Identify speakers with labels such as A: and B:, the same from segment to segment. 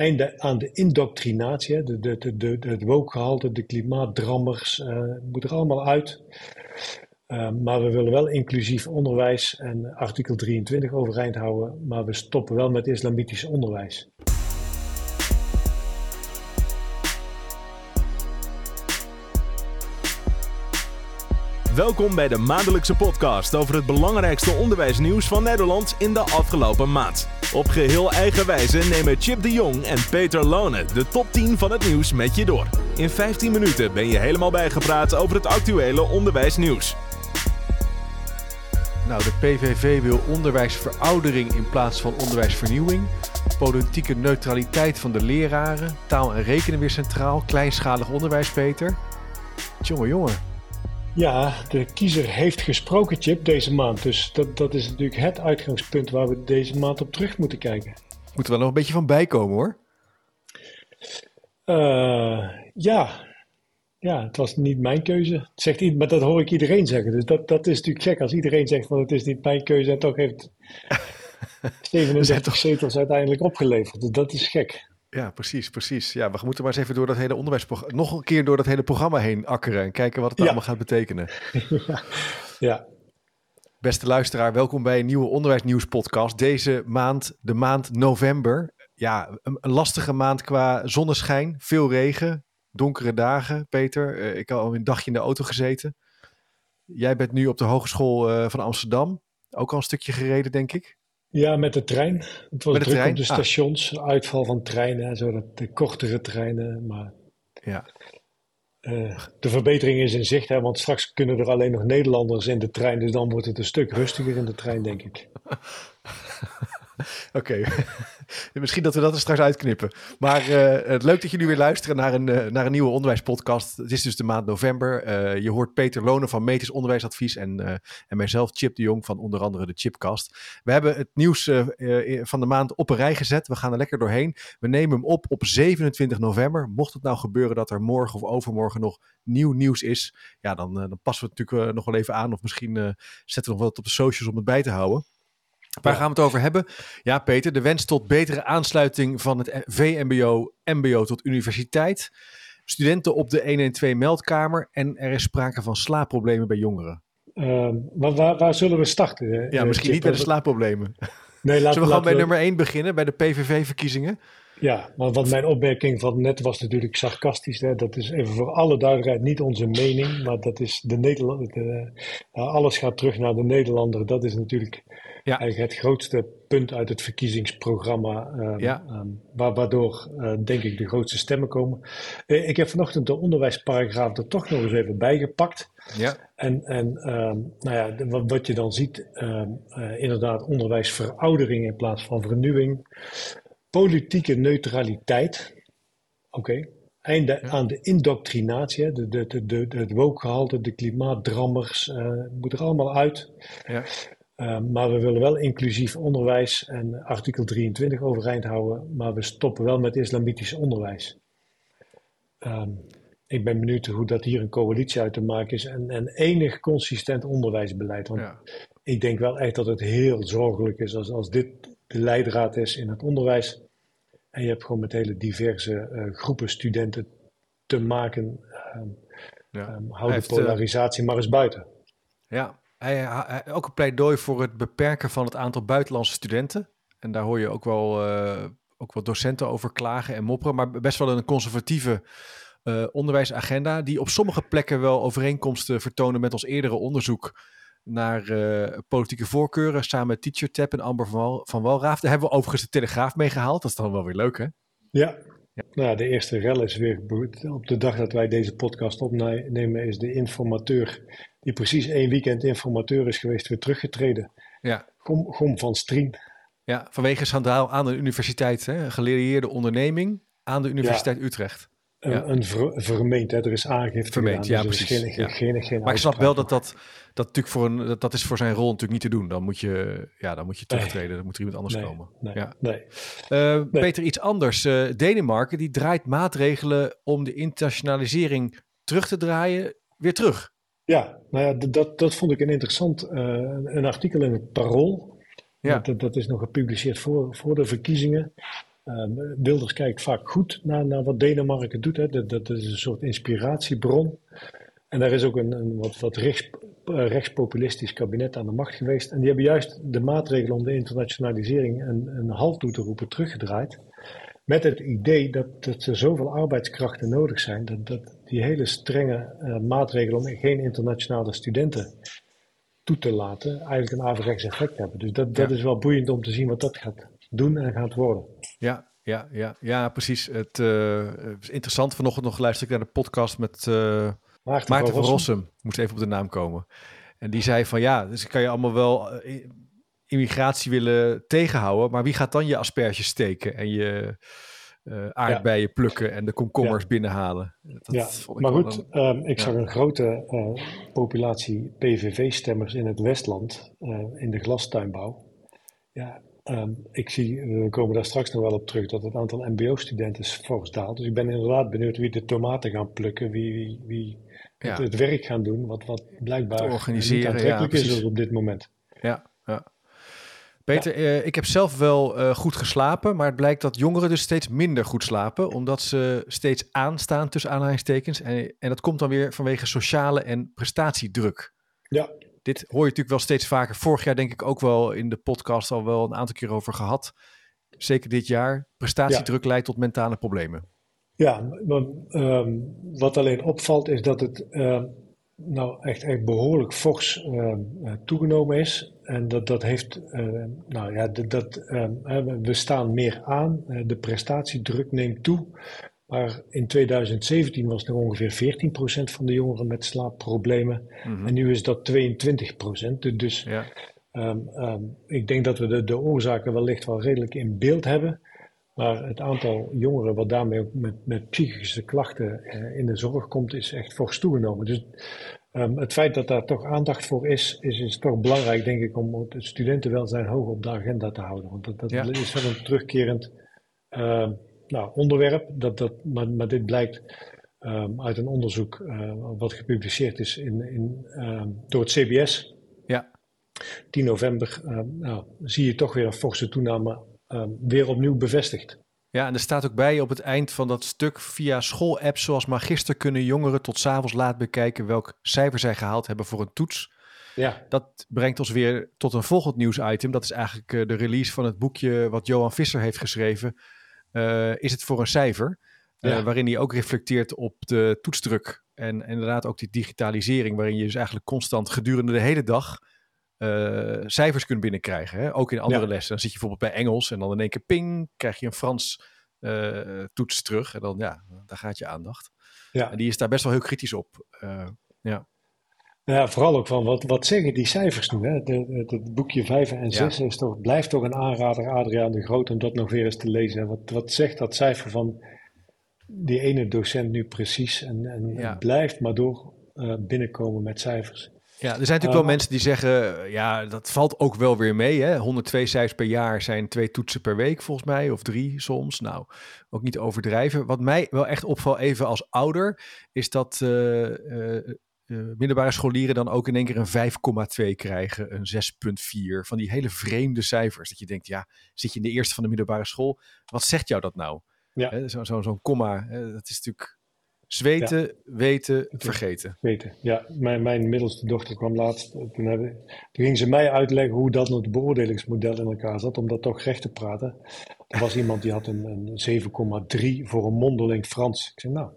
A: einde aan de indoctrinatie. De, de, de, de, het wookgehalte, de klimaatdrammers, uh, moet er allemaal uit. Uh, maar we willen wel inclusief onderwijs en artikel 23 overeind houden. Maar we stoppen wel met islamitisch onderwijs.
B: Welkom bij de maandelijkse podcast over het belangrijkste onderwijsnieuws van Nederland in de afgelopen maand. Op geheel eigen wijze nemen Chip de Jong en Peter Lone de top 10 van het nieuws met je door. In 15 minuten ben je helemaal bijgepraat over het actuele onderwijsnieuws.
C: Nou, de PVV wil onderwijsveroudering in plaats van onderwijsvernieuwing. Politieke neutraliteit van de leraren. Taal en rekenen weer centraal. Kleinschalig onderwijs, Peter. Jongen, jongen.
A: Ja, de kiezer heeft gesproken, Chip, deze maand. Dus dat, dat is natuurlijk het uitgangspunt waar we deze maand op terug moeten kijken.
C: Moeten we nog een beetje van bijkomen, hoor.
A: Uh, ja. ja, het was niet mijn keuze. Het zegt, maar dat hoor ik iedereen zeggen. Dus dat, dat is natuurlijk gek als iedereen zegt van het is niet mijn keuze en toch heeft 67 zetels uiteindelijk opgeleverd. Dus dat is gek.
C: Ja, precies, precies. Ja, we moeten maar eens even door dat hele onderwijsprogramma, nog een keer door dat hele programma heen akkeren en kijken wat het allemaal gaat betekenen.
A: ja. ja.
C: Beste luisteraar, welkom bij een nieuwe onderwijsnieuws-podcast. Deze maand, de maand november. Ja, een, een, lastige maand qua zonneschijn, veel regen, donkere dagen. Peter, uh, ik heb al een dagje in de auto gezeten. Jij bent nu op de Hogeschool uh, van Amsterdam. Ook al een stukje gereden, denk ik.
A: Ja, met de trein. Het was druk op de ah. stations, uitval van treinen, zodat de kortere treinen. Maar
C: ja.
A: Uh, de verbetering is in zicht, hè, want straks kunnen er alleen nog Nederlanders in de trein. Dus dan wordt het een stuk rustiger in de trein, denk ik.
C: Oké, misschien dat we dat er straks uitknippen. Maar uh, het leuk dat jullie weer luisteren naar een, uh, naar een nieuwe onderwijspodcast. Het is dus de maand november. Uh, je hoort Peter Lonen van Meters Onderwijsadvies en, en mijzelf, Chip de Jong van onder andere de Chipcast. We hebben het nieuws van de maand op een rij gezet. We gaan er lekker doorheen. We nemen hem op op 27 november. Mocht het nou gebeuren dat er morgen of overmorgen nog nieuw nieuws is, ja, dan, dan passen we het natuurlijk nog wel even aan. Of misschien zetten we nog wat op de socials om het bij te houden. Waar gaan we het over hebben? Ja, Peter, de wens tot betere aansluiting van het VMBO, MBO tot universiteit. Studenten op de 112 meldkamer en er is sprake van slaapproblemen bij jongeren.
A: Uh, waar, waar, zullen we starten?
C: Ja, misschien niet bij de slaapproblemen. Nee, laten, Zullen we gewoon bij nummer 1 beginnen, bij de PVV-verkiezingen?
A: Ja, maar wat mijn opmerking van net was natuurlijk sarcastisch. Hè? Dat is even voor alle duidelijkheid niet onze mening, maar dat is de Nederlander. Nou, alles gaat terug naar de Nederlander. Dat is natuurlijk ja. eigenlijk het grootste punt uit het verkiezingsprogramma, um, ja. um, waardoor uh, denk ik de grootste stemmen komen. Uh, ik heb vanochtend de onderwijsparagraaf er toch nog eens even bijgepakt.
C: Ja.
A: En, en um, nou ja, de, wat, wat, je dan ziet, uh, inderdaad onderwijsveroudering in plaats van vernieuwing. Politieke neutraliteit. Oké. Okay. Einde ja. aan de indoctrinatie, de, de, de, de, het wookgehalte, de klimaatdrammers, uh, moet er allemaal uit.
C: Ja.
A: Uh, maar we willen wel inclusief onderwijs en artikel 23 overeind houden, maar we stoppen wel met islamitisch onderwijs. Uh, ik ben benieuwd hoe dat hier een coalitie uit te maken is en, en enig consistent onderwijsbeleid. Want ja. ik denk wel echt dat het heel zorgelijk is als, als dit de leidraad is in het onderwijs. En je hebt gewoon met hele diverse uh, groepen studenten te maken. Ja. Um, hou heeft, de eh, polarisatie maar eens buiten.
C: Ja, hij, hij, ook een pleidooi voor het beperken van het aantal buitenlandse studenten. En daar hoor je ook wel, uh, ook wel docenten over klagen en mopperen. Maar best wel een conservatieve uh, onderwijsagenda. Die op sommige plekken wel overeenkomsten vertonen met ons eerdere onderzoek naar uh, politieke voorkeuren. Samen met Teacher Tab en Amber van, van Walraaf. Daar hebben we overigens de Telegraaf mee gehaald. Dat is dan wel weer leuk, hè?
A: Ja. ja. Nou, de eerste rel is weer op de dag dat wij deze podcast opnemen, is de informateur die precies één weekend informateur is geweest, weer teruggetreden.
C: Ja.
A: Gom, Gom van Strien.
C: Ja, vanwege schandaal aan de universiteit, hè? een geleerde onderneming aan de Universiteit ja. Utrecht.
A: Ja. Een ver, vermeend, hè? er is aangifte
C: vermeend,
A: gedaan,
C: ja, dus
A: precies. Geen,
C: ja.
A: Geen, geen,
C: maar ik snap wel dat dat, dat, natuurlijk voor een, dat, dat is voor zijn rol natuurlijk niet te doen. Dan moet je, ja, dan moet je terugtreden, nee. dan moet er iemand anders
A: nee,
C: komen.
A: Nee,
C: ja.
A: nee.
C: Uh, Peter, iets anders. Uh, Denemarken die draait maatregelen om de internationalisering terug te draaien, weer terug.
A: Ja, nou ja, dat, dat vond ik een interessant uh, een artikel in het Parool.
C: Ja.
A: Dat, dat is nog gepubliceerd voor, voor de verkiezingen. Ehm, Wilders kijkt vaak goed naar, naar wat Denemarken doet. Hè. Dat, dat is een soort inspiratiebron. En daar is ook een, een wat, wat rechts, eh, rechtspopulistisch kabinet aan de macht geweest. En die hebben juist de maatregelen om de internationalisering een, een halt toe te roepen teruggedraaid. Met het idee dat, dat er zoveel arbeidskrachten nodig zijn, dat, dat die hele strenge uh, maatregelen om geen internationale studenten toe te laten, eigenlijk een averechts effect hebben. Dus dat, dat is wel boeiend om te zien wat dat gaat doen en gaat worden.
C: Ja, ja, ja, ja precies. Het uh, is interessant. Vanochtend nog luisterde ik naar de podcast met uh, Maarten, Maarten, van Rossum. Moest even op de naam komen. En die zei van ja, dus kan je allemaal wel immigratie willen tegenhouden, maar wie gaat dan je asperges steken en je uh, aardbeien ja. plukken en de komkommers ja. binnenhalen?
A: Dat ja, maar goed, een, um, ik zag een grote uh, populatie PVV-stemmers in het Westland, uh, in de glastuinbouw. Ja, um, ik zie, we komen daar straks nog wel op terug, dat het aantal MBO-studenten fors daalt. Dus ik ben inderdaad benieuwd wie de tomaten gaan plukken, wie, wie, wie het, het, werk gaan doen, wat, wat blijkbaar
C: organiseren,
A: niet aantrekkelijk is op dit moment.
C: Ja. Peter, ja. uh, ik heb zelf wel uh, goed geslapen, maar het blijkt dat jongeren dus steeds minder goed slapen, omdat ze steeds aanstaan tussen aanhalingstekens. En, en dat komt dan weer vanwege sociale en prestatiedruk.
A: Ja.
C: Dit hoor je natuurlijk wel steeds vaker. Vorig jaar denk ik ook wel in de podcast al wel een aantal keer over gehad. Zeker dit jaar. Prestatiedruk ja. leidt tot mentale problemen.
A: Ja, maar, um, wat alleen opvalt is dat het uh, nou echt, echt behoorlijk fors uh, toegenomen is. En dat, dat heeft, uh, nou ja, dat, dat we staan meer aan. de prestatiedruk neemt toe. Maar in 2017 was er ongeveer 14% van de jongeren met slaapproblemen. Mm-hmm. En nu is dat 22%. Dus ja. um, um, ik denk dat we de, de oorzaken wellicht wel redelijk in beeld hebben. Maar het aantal jongeren wat daarmee met, met psychische klachten uh, in de zorg komt, is echt fors toegenomen. Dus um, het feit dat daar toch aandacht voor is, is, is toch belangrijk, denk ik, om het studentenwelzijn hoog op de agenda te houden. Want dat, dat ja. is wel een terugkerend uh, nou, onderwerp. Dat, dat, maar, maar dit blijkt um, uit een onderzoek uh, wat gepubliceerd is in, in, door het CBS.
C: Ja.
A: 10 november nou, zie je toch weer een forse toename weer opnieuw bevestigd.
C: Ja, en er staat ook bij op het eind van dat stuk via schoolapps zoals Magister kunnen jongeren tot s'avonds laat bekijken welk cijfer zij gehaald hebben voor een toets.
A: Ja.
C: Dat brengt ons weer tot een volgend nieuwsitem. Dat is eigenlijk uh, de release van het boekje wat Johan Visser heeft geschreven. Uh, is het voor een cijfer? Uh, ja. Waarin hij ook reflecteert op de toetsdruk. En, en inderdaad ook die digitalisering, waarin je dus eigenlijk constant gedurende de hele dag uh, cijfers kunt binnenkrijgen. Hè? Ook in andere ja. lessen. Dan zit je bijvoorbeeld bij Engels en dan in één keer ping, krijg je een Frans uh, toets terug. En dan ja, daar gaat je aandacht.
A: Ja.
C: En die is daar best wel heel kritisch op. Uh, ja.
A: Ja, vooral ook van wat, wat zeggen die cijfers nu? Hè? Het boekje 5 en 6 ja. is toch, blijft toch een aanrader, Adriaan de Groot, om dat nog weer eens te lezen. Wat, wat zegt dat cijfer van die ene docent nu precies? En, en ja. blijft maar door uh, binnenkomen met cijfers.
C: Ja, er zijn natuurlijk wel mensen die zeggen, ja, dat valt ook wel weer mee. Hè? 102 cijfers per jaar zijn twee toetsen per week volgens mij, of drie soms. Nou, ook niet overdrijven. Wat mij wel echt opvalt, even als ouder, is dat uh, uh, middelbare scholieren dan ook in één keer een 5,2 krijgen, een 6,4. Van die hele vreemde cijfers. Dat je denkt, ja, zit je in de eerste van de middelbare school? Wat zegt jou dat nou?
A: Ja.
C: Zo'n zo, zo komma, dat is natuurlijk Zweten, ja. weten, vergeten.
A: Weten, ja. Mijn, mijn middelste dochter kwam laatst. Toen, hebben, toen ging ze mij uitleggen hoe dat het beoordelingsmodel in elkaar zat, om dat toch recht te praten. Er was iemand die had een, een 7,3 voor een mondeling Frans. Ik zei, nou,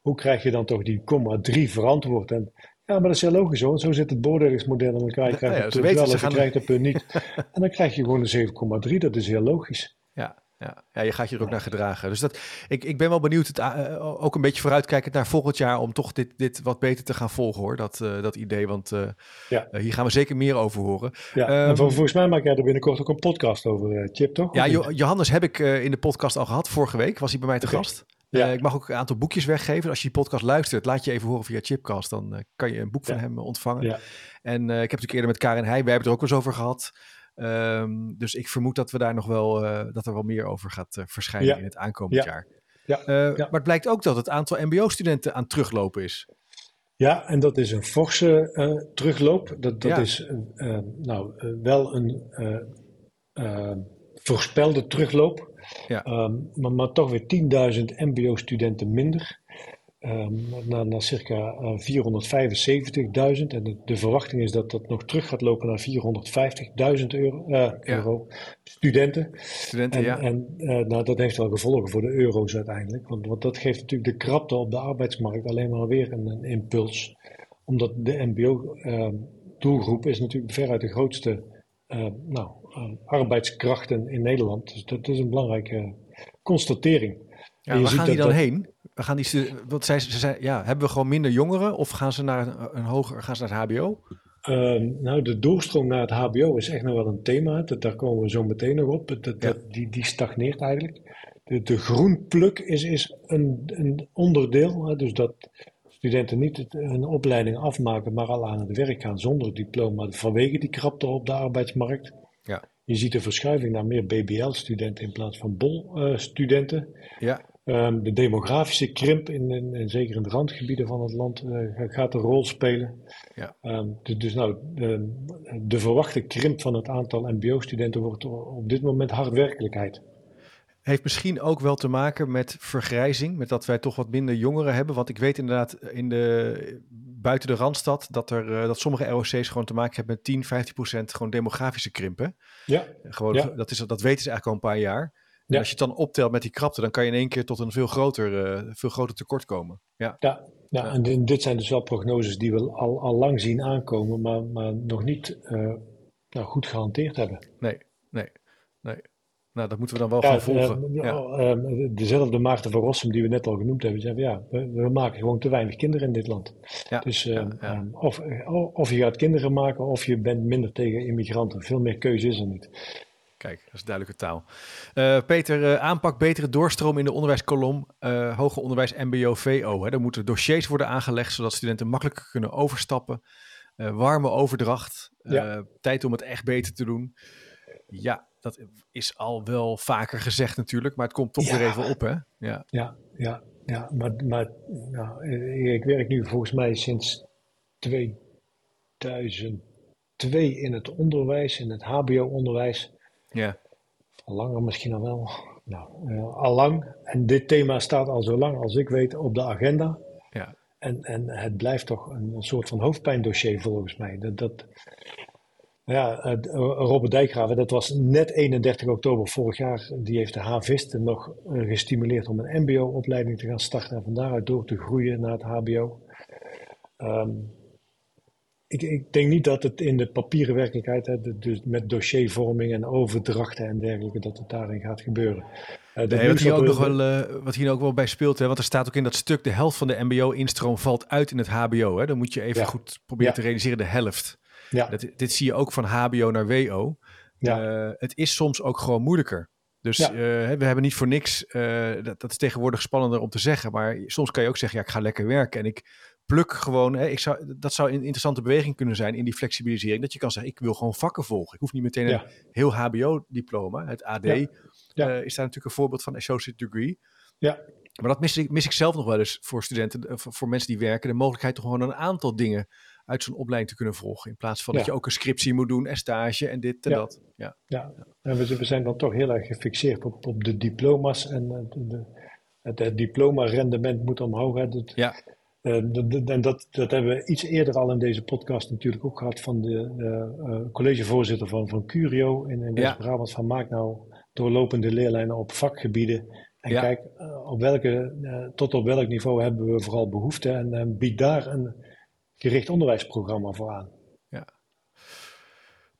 A: hoe krijg je dan toch die 0,3 verantwoord? En ja, maar dat is heel logisch hoor. Zo zit het beoordelingsmodel in elkaar. Je krijgt ja, ja, het punt wel of je krijgt het punt niet. en dan krijg je gewoon een 7,3. Dat is heel logisch.
C: Ja, ja, ja, je gaat je er ook naar gedragen. Dus dat, ik, ik ben wel benieuwd, het, uh, ook een beetje vooruitkijkend naar volgend jaar, om toch dit, dit wat beter te gaan volgen hoor, dat, uh, dat idee. Want uh,
A: ja.
C: hier gaan we zeker meer over horen.
A: Ja, um, en volgens mij maak jij er binnenkort ook een podcast over, Chip, toch?
C: Ja, jo Johannes heb ik in de podcast al gehad. Vorige week was hij bij mij te okay. gast. Ja. ik mag ook een aantal boekjes weggeven. Als je die podcast luistert, laat je even horen via Chipcast. Dan kan je een boek van hem ontvangen.
A: Ja.
C: En ik heb natuurlijk eerder met Karin Heij, wij hebben het er ook wel eens over gehad. Um, dus ik vermoed dat we daar nog wel, uh, dat er wel meer over gaat uh, verschijnen ja. in het aankomend
A: ja.
C: jaar.
A: Ja.
C: Uh, ja. Maar het blijkt ook dat het aantal MBO-studenten aan teruglopen is.
A: Ja, en dat is een forse terugloop. Dat, dat is nou, wel een voorspelde terugloop.
C: Ja.
A: Ehm, maar, maar toch weer 10.000 MBO-studenten minder. Ehm, naar, naar circa eh, 475.000. En de, de verwachting is dat dat nog terug gaat lopen naar 450.000 euro, eh, euro studenten.
C: Studenten,
A: En,
C: ja.
A: en eh, nou, dat heeft wel gevolgen voor de euro's uiteindelijk. Want, want dat geeft natuurlijk de krapte op de arbeidsmarkt alleen maar weer een, een impuls. Omdat de MBO-doelgroep is natuurlijk veruit de grootste eh, nou, eh, arbeidskrachten in Nederland. Dus dat is een belangrijke constatering.
C: ja waar gaan die dan
A: dat-
C: heen? We gaan die wat zij, ze zei, ja, hebben we gewoon minder jongeren of gaan ze naar een, een hoger, gaan ze naar het HBO?
A: Ehm, nou, de doorstroom naar het HBO is echt nog wel een thema. Dat, daar komen we zo meteen nog op. Dat, dat-
C: Ja.
A: die, die stagneert eigenlijk. De, de groenpluk is, is een, een onderdeel. Hè, dus dat studenten niet hun opleiding afmaken, maar al aan het werk gaan zonder diploma vanwege die krapte op de arbeidsmarkt.
C: Ja.
A: Je ziet een verschuiving naar meer BBL-studenten in plaats van BOL-studenten.
C: Ja,
A: Ehm, de demografische krimp, in, in, in zeker in de randgebieden van het land, eh, ga- gaat een rol spelen.
C: Ja.
A: Ehm, dus, dus nou, de, de verwachte krimp van het aantal MBO-studenten wordt op dit moment hard werkelijkheid.
C: heeft misschien ook wel te maken met vergrijzing, met dat wij toch wat minder jongeren hebben. Want ik weet inderdaad in de, buiten de Randstad dat, er, eh, dat sommige ROC's gewoon te maken hebben met 10, 15 procent gewoon demografische krimpen.
A: Ja,
C: Gewoon,
A: Ja.
C: dat, is, dat weten ze eigenlijk al een paar jaar. En als je het dan optelt met die krapte, dan kan je in één keer tot een veel groter, eh, veel groter tekort komen. Ja,
A: ja, ja, en di- dit zijn dus wel prognoses die we al, al lang zien aankomen, maar, maar nog niet eh, nou, goed gehanteerd hebben.
C: nee, nee, nee. Nou, dat moeten we dan wel
A: Ja,
C: gaan volgen.
A: eh,
C: ja.
A: dezelfde Maarten van Rossum die we net al genoemd hebben, zei van, ja, we, we maken gewoon te weinig kinderen in dit land.
C: Ja,
A: Dus eh,
C: ja.
A: ehm, Of, of je gaat kinderen maken of je bent minder tegen immigranten. Veel meer keuze is er niet.
C: Kijk, dat is duidelijke taal. Eh, Peter, eh, aanpak betere doorstroom in de onderwijskolom. eh hoger onderwijs MBO, VO. Hè. Er moeten dossiers worden aangelegd zodat studenten makkelijker kunnen overstappen. Warme overdracht.
A: Ja.
C: tijd om het echt beter te doen. Ja, dat is al wel vaker gezegd natuurlijk, maar het komt toch
A: Ja.
C: weer even op, hè? Ja,
A: Ja, ja, ja. Maar, maar nou, ik werk nu volgens mij sinds 2002 in het onderwijs, in het HBO-onderwijs.
C: Ja,
A: langer misschien al wel. Nou, eh, al lang. En dit thema staat al zo lang als ik weet op de agenda.
C: ja.
A: En, en het blijft toch een, een soort van hoofdpijndossier volgens mij. Dat, dat, ja, eh, Robert Dijkgraven, dat was net 31 oktober vorig jaar. Die heeft de havisten nog eh, gestimuleerd om een mbo-opleiding te gaan starten. En van daaruit door te groeien naar het hbo. Ehm, ik, ik denk niet dat het in de papieren werkelijkheid, hè, de- dus met dossiervorming en overdrachten en dergelijke, dat het daarin gaat gebeuren. De
C: Nee, wat, hier ook nog wel, eh, wat hier ook wel bij speelt, hè, want er staat ook in dat stuk, de helft van de MBO-instroom valt uit in het HBO. Hè. Dan moet je even
A: Ja.
C: goed proberen
A: Ja.
C: te realiseren, de helft.
A: Ja,
C: Dat, dit zie je ook van HBO naar WO.
A: ja,
C: Eh, het is soms ook gewoon moeilijker. Dus
A: Ja.
C: we hebben niet voor niks, dat, dat is tegenwoordig spannender om te zeggen, maar soms kan je ook zeggen, ja, ik ga lekker werken en ik pluk gewoon, hè, ik zou, dat zou een interessante beweging kunnen zijn in die flexibilisering, dat je kan zeggen, ik wil gewoon vakken volgen. Ik hoef niet meteen
A: Ja.
C: een heel HBO-diploma, het AD
A: Ja. Ja.
C: eh, is daar natuurlijk een voorbeeld van, associate degree.
A: ja,
C: Maar dat mis ik, mis ik zelf nog wel eens voor studenten, eh, voor, voor mensen die werken, de mogelijkheid om gewoon een aantal dingen uit zo'n opleiding te kunnen volgen. In plaats van dat je ook een scriptie moet doen en stage en dit en dat. Ja.
A: Ja, en we, we zijn dan toch heel erg gefixeerd op, op de diploma's en eh, de, het, het diploma-rendement moet omhoog. Hè. Dat,
C: Ja.
A: Eh, en dat, dat hebben we iets eerder al in deze podcast natuurlijk ook gehad van de eh, eh, collegevoorzitter van, van Curio in, in
C: Ja.
A: West-Brabant. Van maak nou doorlopende leerlijnen op vakgebieden. En
C: Ja.
A: kijk op welke, tot op welk niveau hebben we vooral behoefte en eh, bied daar een gericht onderwijsprogramma voor aan.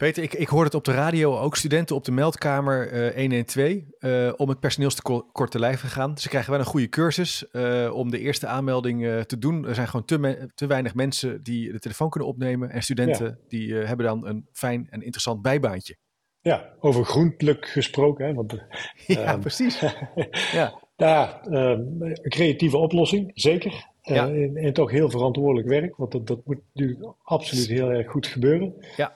C: Peter, ik, ik hoorde het op de radio ook. Studenten op de meldkamer eh 112 eh, om het personeelstekort te lijf gegaan. Ze krijgen wel een goede cursus eh, om de eerste aanmelding eh, te doen. Er zijn gewoon te, te weinig mensen die de telefoon kunnen opnemen. En studenten die eh, hebben dan een fijn en interessant bijbaantje.
A: Ja, over groenpluk gesproken, hè, want
C: Ja,
A: Ehm.
C: precies. Ja,
A: Ja, ehm, een creatieve oplossing, zeker.
C: Ja.
A: en, en toch heel verantwoordelijk werk, want dat, dat moet natuurlijk absoluut heel erg goed gebeuren.
C: Ja.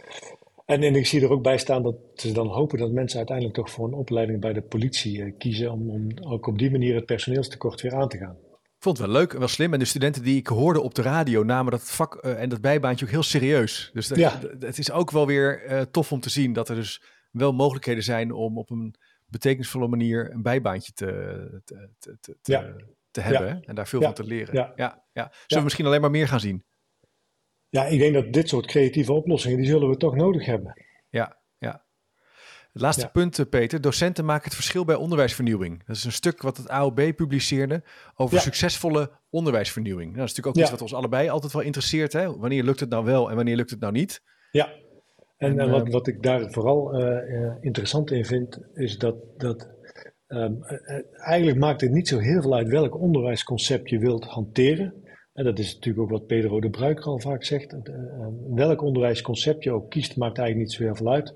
A: En, en ik zie er ook bij staan dat ze dan hopen dat mensen uiteindelijk toch voor een opleiding bij de politie eh, kiezen, om, om ook op die manier het personeelstekort weer aan te gaan.
C: ik vond het wel leuk en wel slim. En de studenten die ik hoorde op de radio namen dat vak eh, en dat bijbaantje ook heel serieus. Dus dat-
A: Ja.
C: het is ook wel weer eh, tof om te zien dat er dus wel mogelijkheden zijn om op een betekenisvolle manier een bijbaantje te, te, te, te,
A: Ja.
C: te hebben.
A: Ja.
C: En daar veel van te leren.
A: Ja.
C: Ja. Ja, Zullen we misschien alleen maar meer gaan zien?
A: Ja, ik denk dat dit soort creatieve oplossingen, die zullen we toch nodig hebben.
C: Ja, ja. Het laatste
A: Ja.
C: punt, eh, Peter. Docenten maken het verschil bij onderwijsvernieuwing. Dat is een stuk wat het AOB publiceerde over
A: Ja.
C: succesvolle onderwijsvernieuwing. Nou, dat is natuurlijk ook
A: Ja.
C: iets wat ons allebei altijd wel interesseert. Hè? Wanneer lukt het nou wel en wanneer lukt het nou niet?
A: Ja, en,
C: En,
A: en wat,
C: ehm,
A: wat ik daar vooral eh, eh, interessant in vind, is dat, dat ehm, eh, eh, eigenlijk maakt het niet zo heel veel uit welk onderwijsconcept je wilt hanteren. En dat is natuurlijk ook wat Pedro de Bruiker al vaak zegt. Eh, eh, welk onderwijsconcept je ook kiest, maakt eigenlijk niet zo heel veel uit.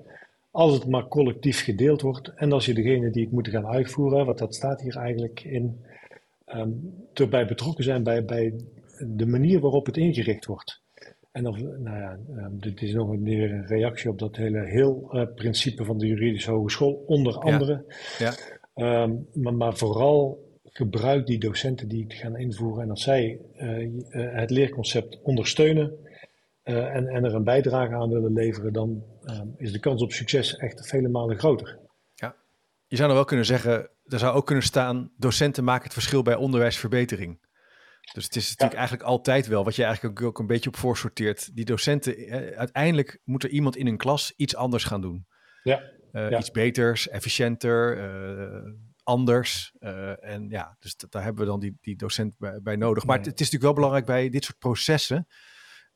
A: Als het maar collectief gedeeld wordt en als je degene die het moeten gaan uitvoeren, want dat staat hier eigenlijk in, ehm, erbij betrokken zijn bij, bij de manier waarop het ingericht wordt. En of, nou ja, ehm, dit is nog een, weer een reactie op dat hele heel eh, principe van de juridische hogeschool, onder andere.
C: Ja.
A: Ehm, maar, maar vooral gebruik die docenten die het gaan invoeren en als zij eh, eh, het leerconcept ondersteunen eh, en, en er een bijdrage aan willen leveren, dan is de kans op succes echt vele malen groter.
C: Je zou nou wel kunnen zeggen, er zou ook kunnen staan, docenten maken het verschil bij onderwijsverbetering. Dus het is natuurlijk eigenlijk altijd wel, wat je eigenlijk ook, een beetje op voorsorteert. Die docenten, eh, uiteindelijk moet er iemand in een klas iets anders gaan doen.
A: Ja, Ja.
C: Iets beters, efficiënter, anders. Eh, en ja, dus dat- daar hebben we dan die, die docent bij, bij nodig. Maar het, het is natuurlijk wel belangrijk bij dit soort processen,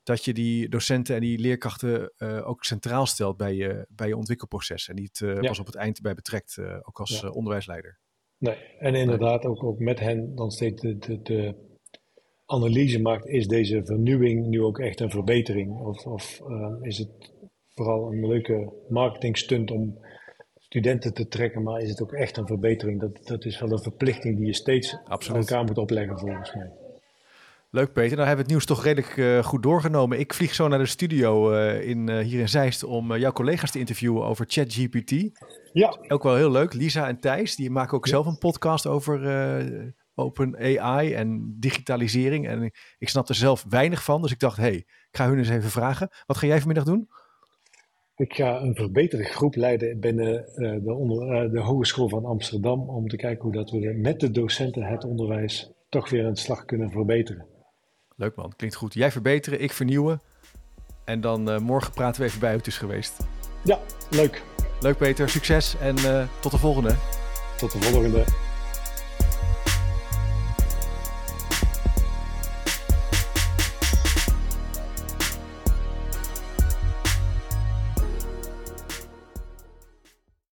C: dat je die docenten en die leerkrachten eh, ook centraal stelt bij je, bij je ontwikkelproces. En niet
A: Ja.
C: pas op het eind bij betrekt, ook als
A: Ja.
C: onderwijsleider.
A: nee. En inderdaad ook, ook met hen dan steeds de, de, de analyse maakt, is deze vernieuwing nu ook echt een verbetering? Of, of is het vooral een leuke marketingstunt om studenten te trekken, maar is het ook echt een verbetering? Dat, dat is wel een verplichting die je steeds
C: Absoluut.
A: aan elkaar moet opleggen volgens mij.
C: Leuk Peter, nou hebben we het nieuws toch redelijk eh, goed doorgenomen. Ik vlieg zo naar de studio eh, in, eh, hier in Zeist om jouw collega's te interviewen over ChatGPT.
A: Ja,
C: Ook wel heel leuk. Lisa en Thijs, die maken ook zelf een podcast over open AI en digitalisering. En ik, snap er zelf weinig van, dus ik dacht, hey, ik ga hun eens even vragen. Wat ga jij vanmiddag doen?
A: Ik ga een verbeterde groep leiden binnen eh, de, onder, eh, de Hogeschool van Amsterdam om te kijken hoe dat we met de docenten het onderwijs toch weer een slag kunnen verbeteren.
C: Leuk man, klinkt goed. Jij verbeteren, ik vernieuwen. En dan eh, morgen praten we even bij hoe het is geweest.
A: Ja, leuk.
C: Leuk Peter, succes en tot de volgende.
A: Tot de volgende.